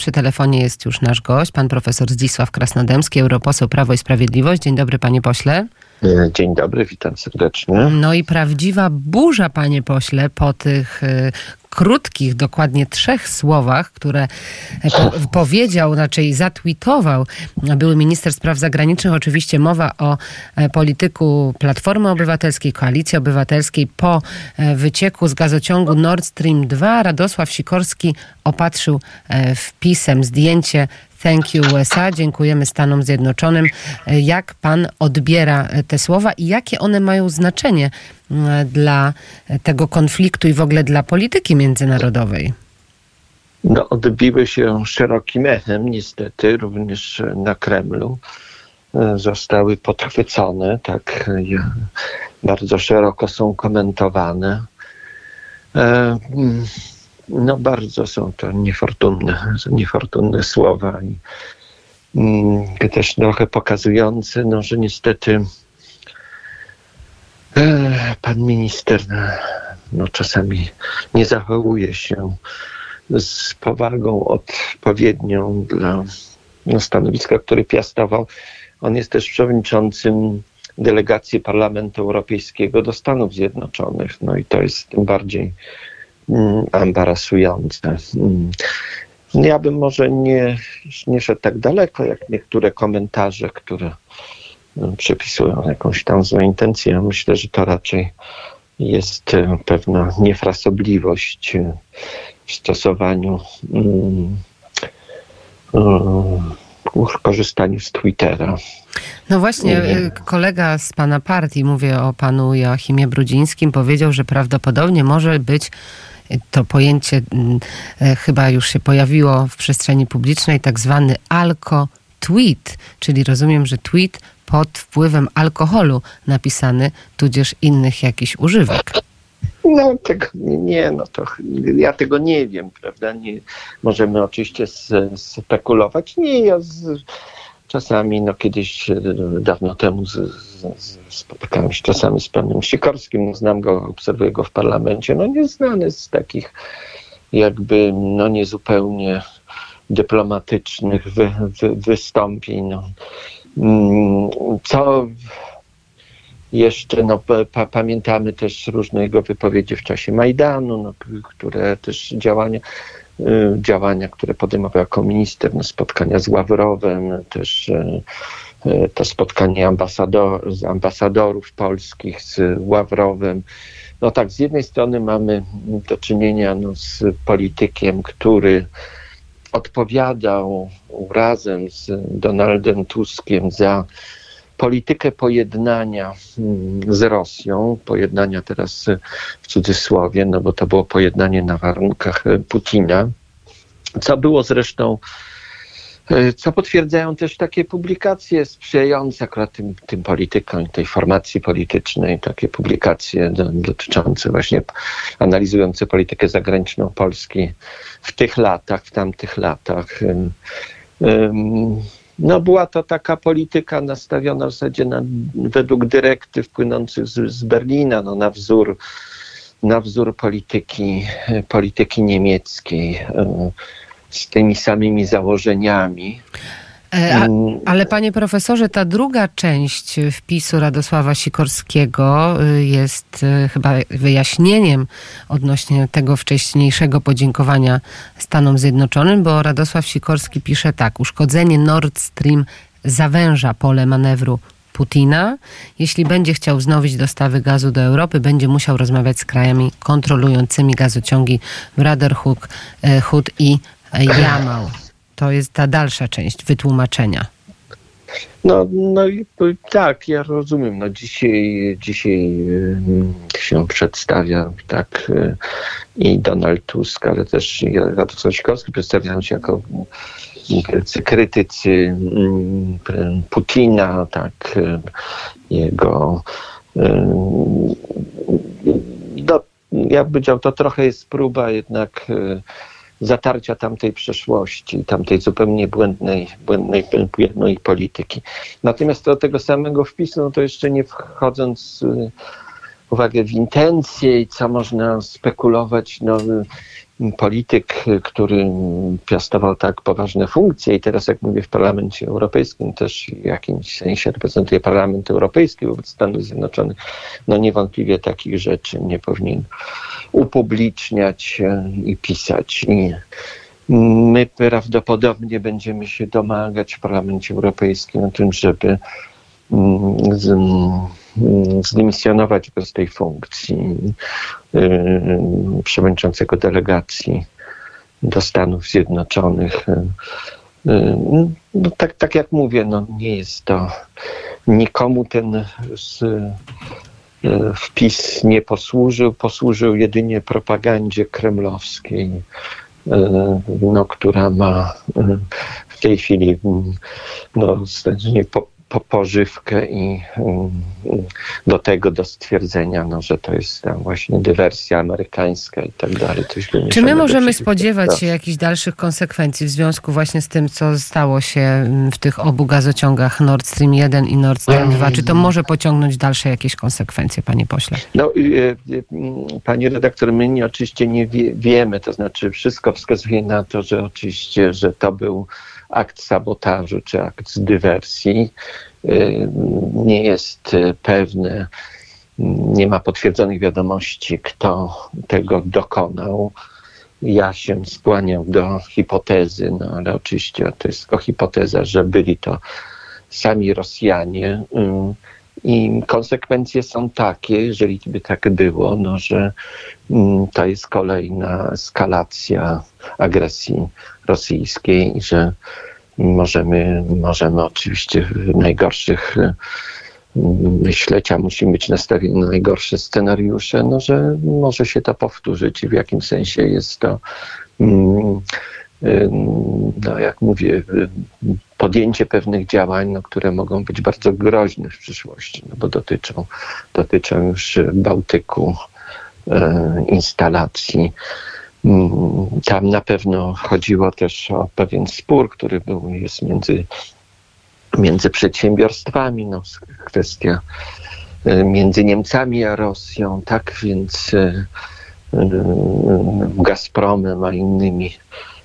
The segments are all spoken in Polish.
Przy telefonie jest już nasz gość, pan profesor Zdzisław Krasnodębski, europoseł Prawo i Sprawiedliwość. Dzień dobry, panie pośle. E, dzień dobry, witam serdecznie. No i prawdziwa burza, panie pośle, po tych y, krótkich, dokładnie trzech słowach, które po, powiedział, raczej zatweetował były minister spraw zagranicznych. Oczywiście mowa o e, polityku Platformy Obywatelskiej, Koalicji Obywatelskiej po e, wycieku z gazociągu Nord Stream 2. Radosław Sikorski opatrzył e, wpisem zdjęcie Thank you USA, dziękujemy Stanom Zjednoczonym. Jak pan odbiera te słowa i jakie one mają znaczenie dla tego konfliktu i w ogóle dla polityki międzynarodowej? No, odbiły się szerokim echem, niestety, również na Kremlu. Zostały podchwycone, tak bardzo szeroko są komentowane. No bardzo są to niefortunne, niefortunne słowa i mm, też trochę pokazujące, no, że niestety e, pan minister no, czasami nie zachowuje się z powagą odpowiednią dla no, stanowiska, które piastował. On jest też przewodniczącym delegacji Parlamentu Europejskiego do Stanów Zjednoczonych. No i to jest tym bardziej embarasujące. Mm, mm. Ja bym może nie, nie szedł tak daleko, jak niektóre komentarze, które przypisują jakąś tam złą intencję. Myślę, że to raczej jest e, pewna niefrasobliwość e, w stosowaniu um, um, korzystaniu z Twittera. No właśnie, kolega z pana partii, mówię o panu Joachimie Brudzińskim, powiedział, że prawdopodobnie może być to pojęcie mm, e, chyba już się pojawiło w przestrzeni publicznej, tak zwany alko-tweet, czyli rozumiem, że tweet pod wpływem alkoholu napisany, tudzież innych jakichś używek. No tego nie, no to ja tego nie wiem, prawda? Nie, możemy oczywiście spekulować. Nie, ja z, czasami, no kiedyś e, dawno temu z, z, spotykałem się czasami z panem Sikorskim, no, znam go, obserwuję go w parlamencie, no nieznany z takich jakby, no niezupełnie dyplomatycznych wy, wy, wystąpień. No. Mm, co jeszcze, no, pa, pamiętamy też różne jego wypowiedzi w czasie Majdanu, no, które też działania, y, działania, które podejmował jako minister, no, spotkania z Ławrowem, też y, y, to spotkanie ambasador, ambasadorów polskich z Ławrowem. No tak, z jednej strony mamy do czynienia no, z politykiem, który odpowiadał razem z Donaldem Tuskiem za politykę pojednania mm, z Rosją, pojednania teraz w cudzysłowie, no bo to było pojednanie na warunkach Putina, co było zresztą co potwierdzają też takie publikacje sprzyjające akurat tym, tym politykom, tej formacji politycznej, takie publikacje do, dotyczące właśnie analizujące politykę zagraniczną Polski w tych latach, w tamtych latach. No była to taka polityka nastawiona w zasadzie na, według dyrektyw płynących z, z Berlina, no, na wzór na wzór polityki, polityki niemieckiej e, z tymi samymi założeniami. E, a, mm. ale panie profesorze, ta druga część wpisu Radosława Sikorskiego y, jest y, chyba wyjaśnieniem odnośnie tego wcześniejszego podziękowania Stanom Zjednoczonym, bo Radosław Sikorski pisze tak: Uszkodzenie Nord Stream zawęża pole manewru Putina. Jeśli będzie chciał wznowić dostawy gazu do Europy, będzie musiał rozmawiać z krajami kontrolującymi gazociągi Brotherhood Hood i Jamał to jest ta dalsza część wytłumaczenia. No, no i tak, ja rozumiem. No dzisiaj, dzisiaj się przedstawia tak y, i Donald Tusk, ale też Radosław Sikorski przedstawiają się jako krytycy Putina, tak, y, jego y, no, ja bym powiedział, to trochę jest próba jednak zatarcia tamtej przeszłości, tamtej zupełnie błędnej, błędnej, błędnej polityki. Natomiast do tego samego wpisu, no to jeszcze nie wchodząc y, uwagę w intencje i co można spekulować, no, polityk, który piastował tak poważne funkcje i teraz, jak mówię, w Parlamencie Europejskim też w jakimś sensie reprezentuje Parlament Europejski wobec Stanów Zjednoczonych, no niewątpliwie takich rzeczy nie powinien upubliczniać i pisać. I my prawdopodobnie będziemy się domagać w Parlamencie Europejskim o tym, żeby mm, zdymisjonować go z tej funkcji yy, przewodniczącego delegacji do Stanów Zjednoczonych. Yy, no, tak, tak jak mówię, no, nie jest to nikomu ten z, wpis nie posłużył, posłużył jedynie propagandzie kremlowskiej no, która ma w tej chwili no, znacznie po, po, pożywkę i do tego do stwierdzenia, no, że to jest tam właśnie dywersja amerykańska i tak dalej. Czy my możemy spodziewać się jakichś dalszych konsekwencji w związku właśnie z tym, co stało się w tych obu gazociągach Nord Stream 1 i Nord Stream 2? Czy to może pociągnąć dalsze jakieś konsekwencje, panie pośle? No, e, e, pani redaktor, my nie, oczywiście nie wie, wiemy, to znaczy wszystko wskazuje na to, że oczywiście, że to był akt sabotażu czy akt dywersji. Y, nie jest pewne, nie ma potwierdzonych wiadomości, kto tego dokonał. Ja się skłaniam do hipotezy, no ale oczywiście to jest tylko hipoteza, że byli to sami Rosjanie. Y, I konsekwencje są takie, jeżeli by tak było, no, że to jest kolejna eskalacja agresji rosyjskiej, że możemy, możemy oczywiście w najgorszych mm, myśleć, a musimy być nastawieni na najgorsze scenariusze, no, że może się to powtórzyć i w jakim sensie jest to, mm, no, jak mówię, podjęcie pewnych działań, no, które mogą być bardzo groźne w przyszłości, no, bo dotyczą, dotyczą już Bałtyku, e, instalacji tam na pewno chodziło też o pewien spór, który był, jest między, między przedsiębiorstwami, no, kwestia e, między Niemcami a Rosją, tak więc e, e, Gazpromem, a innymi,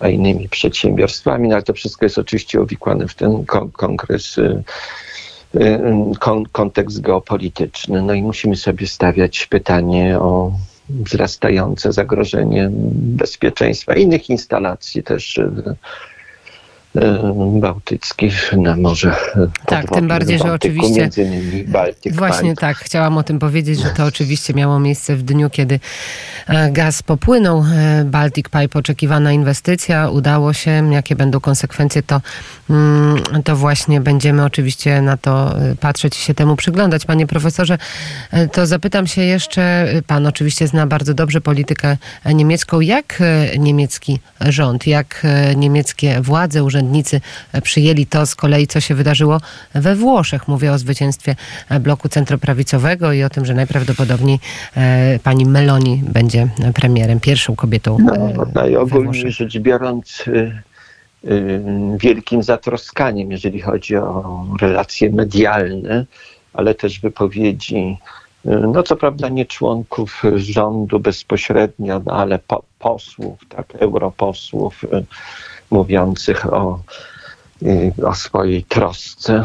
a innymi przedsiębiorstwami, no ale to wszystko jest oczywiście uwikłane w ten kongres kontekst geopolityczny. No i musimy sobie stawiać pytanie o wzrastające zagrożenie bezpieczeństwa innych instalacji też E, bałtyckich na Morze Tak, tym bardziej, że oczywiście między innymi Baltic Właśnie Pipe. tak, chciałam o tym powiedzieć, że to oczywiście miało miejsce w dniu, kiedy e, gaz popłynął. E, Baltic Pipe, oczekiwana inwestycja, udało się. Jakie będą konsekwencje, to, mm, to właśnie będziemy oczywiście na to patrzeć i się temu przyglądać. Panie profesorze, to zapytam się jeszcze, pan oczywiście zna bardzo dobrze politykę niemiecką. Jak niemiecki rząd, jak niemieckie władze, urzędnicy urzędnicy przyjęli to z kolei, co się wydarzyło we Włoszech. Mówię o zwycięstwie bloku centroprawicowego i o tym, że najprawdopodobniej e, pani Meloni będzie premierem, pierwszą kobietą. No, e, najogólniej rzecz biorąc, y, y, wielkim zatroskaniem, jeżeli chodzi o relacje medialne, ale też wypowiedzi, y, no co prawda nie członków rządu bezpośrednio, no, ale po, posłów, tak, europosłów, mówiących o, y, o swojej trosce.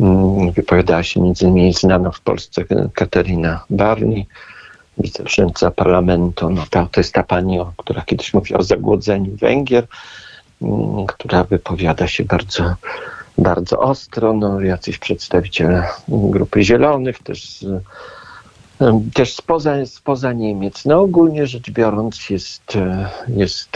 Mm, wypowiadała się między innymi znana w Polsce Katarina Barni, wiceprzewodnicząca parlamentu. No ta, to jest ta pani, która kiedyś mówiła o zagłodzeniu Węgier, mm, która wypowiada się bardzo, bardzo ostro. No, jacyś przedstawiciele grupy Zielonych też też spoza, spoza Niemiec. No ogólnie rzecz biorąc jest, jest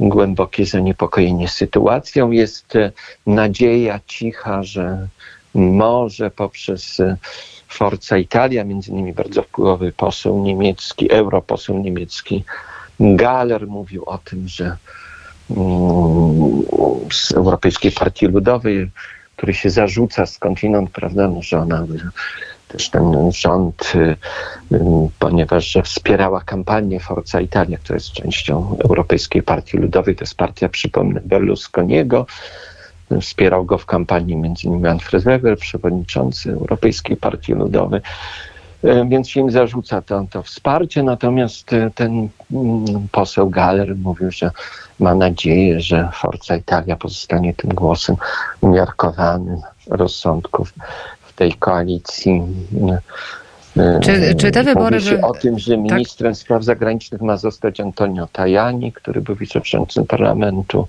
głębokie zaniepokojenie sytuacją. Jest e, nadzieja cicha, że może poprzez e, Forza Italia, między innymi bardzo wpływowy poseł niemiecki, europoseł niemiecki Galer mówił o tym, że mm, z Europejskiej Partii Ludowej, który się zarzuca skądinąd, prawda, no, że ona też ten rząd, y, y, ponieważ wspierała kampanię Forza Italia, która jest częścią Europejskiej Partii Ludowej, to jest partia, przypomnę, Berlusconiego. Wspierał go w kampanii innymi Manfred Weber, przewodniczący Europejskiej Partii Ludowej. E, więc im zarzuca to, to wsparcie. Natomiast ten mm, poseł Galer mówił, że ma nadzieję, że Forza Italia pozostanie tym głosem umiarkowanym rozsądków tej koalicji. E, czy, czy te wybory... Mówi się o tym, że tak. ministrem tak? spraw zagranicznych ma zostać Antonio Tajani, który był wiceprzewodniczącym parlamentu,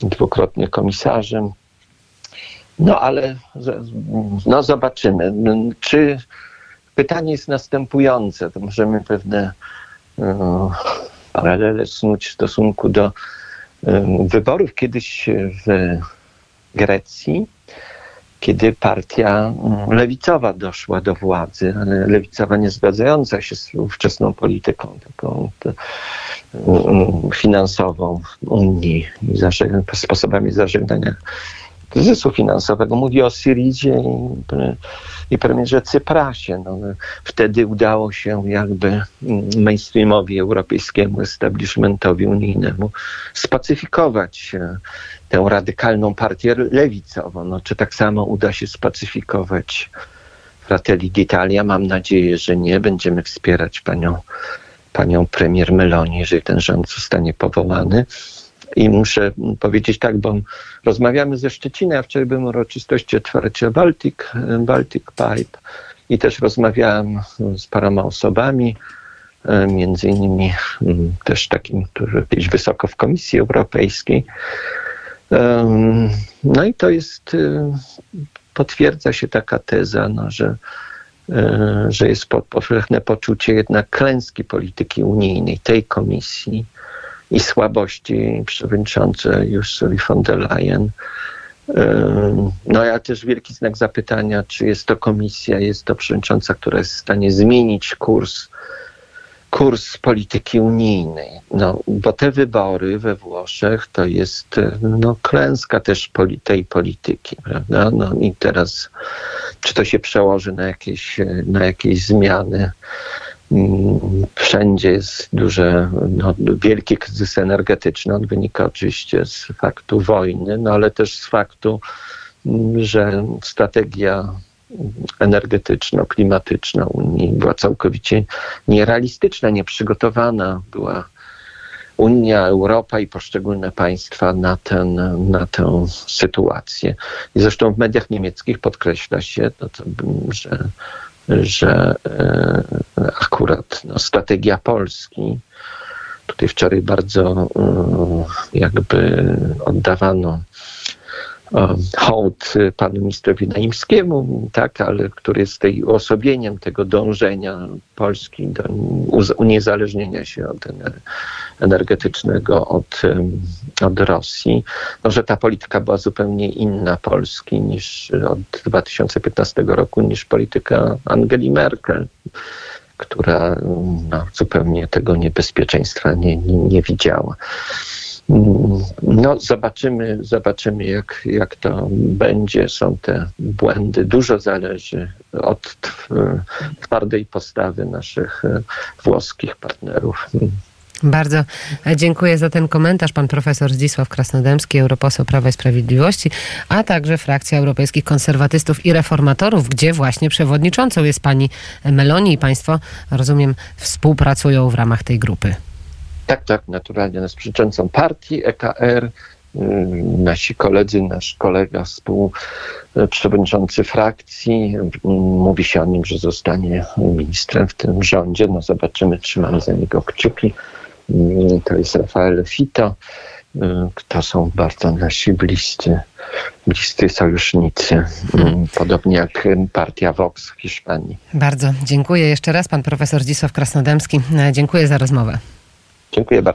dwukrotnie komisarzem. No ale no zobaczymy. Czy Pytanie jest następujące, to możemy pewne e, paralele snuć w stosunku do e, wyborów kiedyś w Grecji, kiedy partia mm, lewicowa doszła do władzy, ale lewicowa nie zgadzająca się z ówczesną polityką, taką mm, finansową Unii i sposobami zażegnania kryzysu finansowego. Mówi o Syrizie i, i premierze Cyprasie. No, wtedy udało się jakby mm, mainstreamowi europejskiemu, establishmentowi unijnemu spacyfikować e, tę radykalną partię lewicową. No, czy tak samo uda się spacyfikować Fratelli d'Italia? Mam nadzieję, że nie. Będziemy wspierać panią, panią premier Meloni, jeżeli ten rząd zostanie powołany. I muszę powiedzieć tak, bo rozmawiamy ze Szczecina, wczoraj byłem uroczystości otwarcia Baltic, Baltic Pipe i też rozmawiałem z paroma osobami, między innymi mm, też takim, który kiedyś wysoko w Komisji Europejskiej. No i to jest, e, potwierdza się taka teza, no, że, e, że jest powszechne poczucie jednak klęski polityki unijnej, tej komisji, i słabości przewodniczącej Ursuli von der Leyen. No ja też wielki znak zapytania, czy jest to komisja, jest to przewodnicząca, która jest w stanie zmienić kurs, kurs polityki unijnej. No, bo te wybory we Włoszech to jest no, klęska też poli tej polityki, prawda? No i teraz, czy to się przełoży na jakieś, na jakieś zmiany Wszędzie jest duże, no, wielki kryzys energetyczny. On wynika oczywiście z faktu wojny, no ale też z faktu, że strategia energetyczno-klimatyczna Unii była całkowicie nierealistyczna, nieprzygotowana. Była Unia, Europa i poszczególne państwa na, ten, na tę sytuację. I zresztą w mediach niemieckich podkreśla się, no to, że że e, akurat no, strategia Polski, tutaj wczoraj bardzo e, jakby oddawano hołd panu ministrowi Naimskiemu, tak, ale który jest tej uosobieniem tego dążenia Polski do uniezależnienia się od energetycznego od, od Rosji, no, że ta polityka była zupełnie inna Polski niż od 2015 roku, niż polityka Angeli Merkel która no, zupełnie tego niebezpieczeństwa nie, nie, nie widziała. No, zobaczymy, zobaczymy jak, jak to będzie. Są te błędy. Dużo zależy od twardej postawy naszych e, włoskich partnerów. Bardzo dziękuję za ten komentarz. Pan profesor Zdzisław Krasnodębski, europoseł Prawa i Sprawiedliwości, a także frakcja Europejskich Konserwatystów i Reformatorów, gdzie właśnie przewodniczącą jest pani Meloni i państwo, rozumiem, współpracują w ramach tej grupy. Tak, tak, naturalnie nas przyczęcą partii EKR, y, nasi koledzy, nasz kolega, współprzewodniczący frakcji, mówi się o nim, że zostanie ministrem w tym rządzie. No zobaczymy, trzymamy za niego kciuki. To jest Rafael Fito. To są bardzo nasi bliscy, bliscy sojusznicy, podobnie jak partia Vox w Hiszpanii. Bardzo dziękuję jeszcze raz. Pan profesor Zdzisław Krasnodębski. Dziękuję za rozmowę. Dziękuję bardzo.